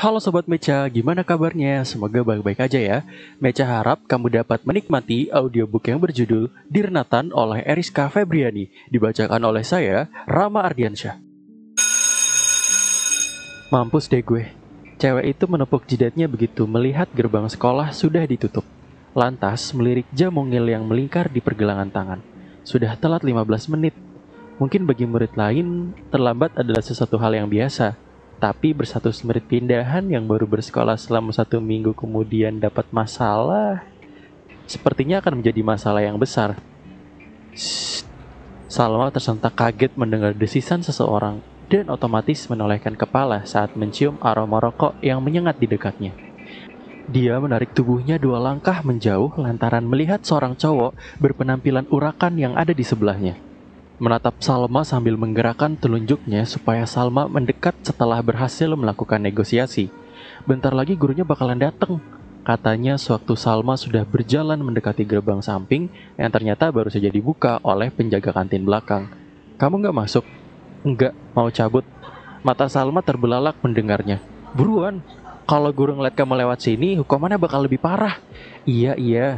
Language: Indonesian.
Halo Sobat Meca, gimana kabarnya? Semoga baik-baik aja ya. Meca harap kamu dapat menikmati audiobook yang berjudul Dirnatan oleh Eriska Febriani, dibacakan oleh saya, Rama Ardiansyah. Mampus deh gue. Cewek itu menepuk jidatnya begitu melihat gerbang sekolah sudah ditutup. Lantas melirik jam mungil yang melingkar di pergelangan tangan. Sudah telat 15 menit. Mungkin bagi murid lain, terlambat adalah sesuatu hal yang biasa. Tapi bersatu murid pindahan yang baru bersekolah selama satu minggu kemudian dapat masalah, sepertinya akan menjadi masalah yang besar. Shh. Salma tersentak kaget mendengar desisan seseorang dan otomatis menolehkan kepala saat mencium aroma rokok yang menyengat di dekatnya. Dia menarik tubuhnya dua langkah menjauh lantaran melihat seorang cowok berpenampilan urakan yang ada di sebelahnya. Menatap Salma sambil menggerakkan telunjuknya supaya Salma mendekat setelah berhasil melakukan negosiasi. Bentar lagi gurunya bakalan datang. Katanya sewaktu Salma sudah berjalan mendekati gerbang samping yang ternyata baru saja dibuka oleh penjaga kantin belakang. Kamu nggak masuk? Enggak, mau cabut. Mata Salma terbelalak mendengarnya. Buruan, kalau guru ngeliat kamu lewat sini, hukumannya bakal lebih parah. Iya, iya,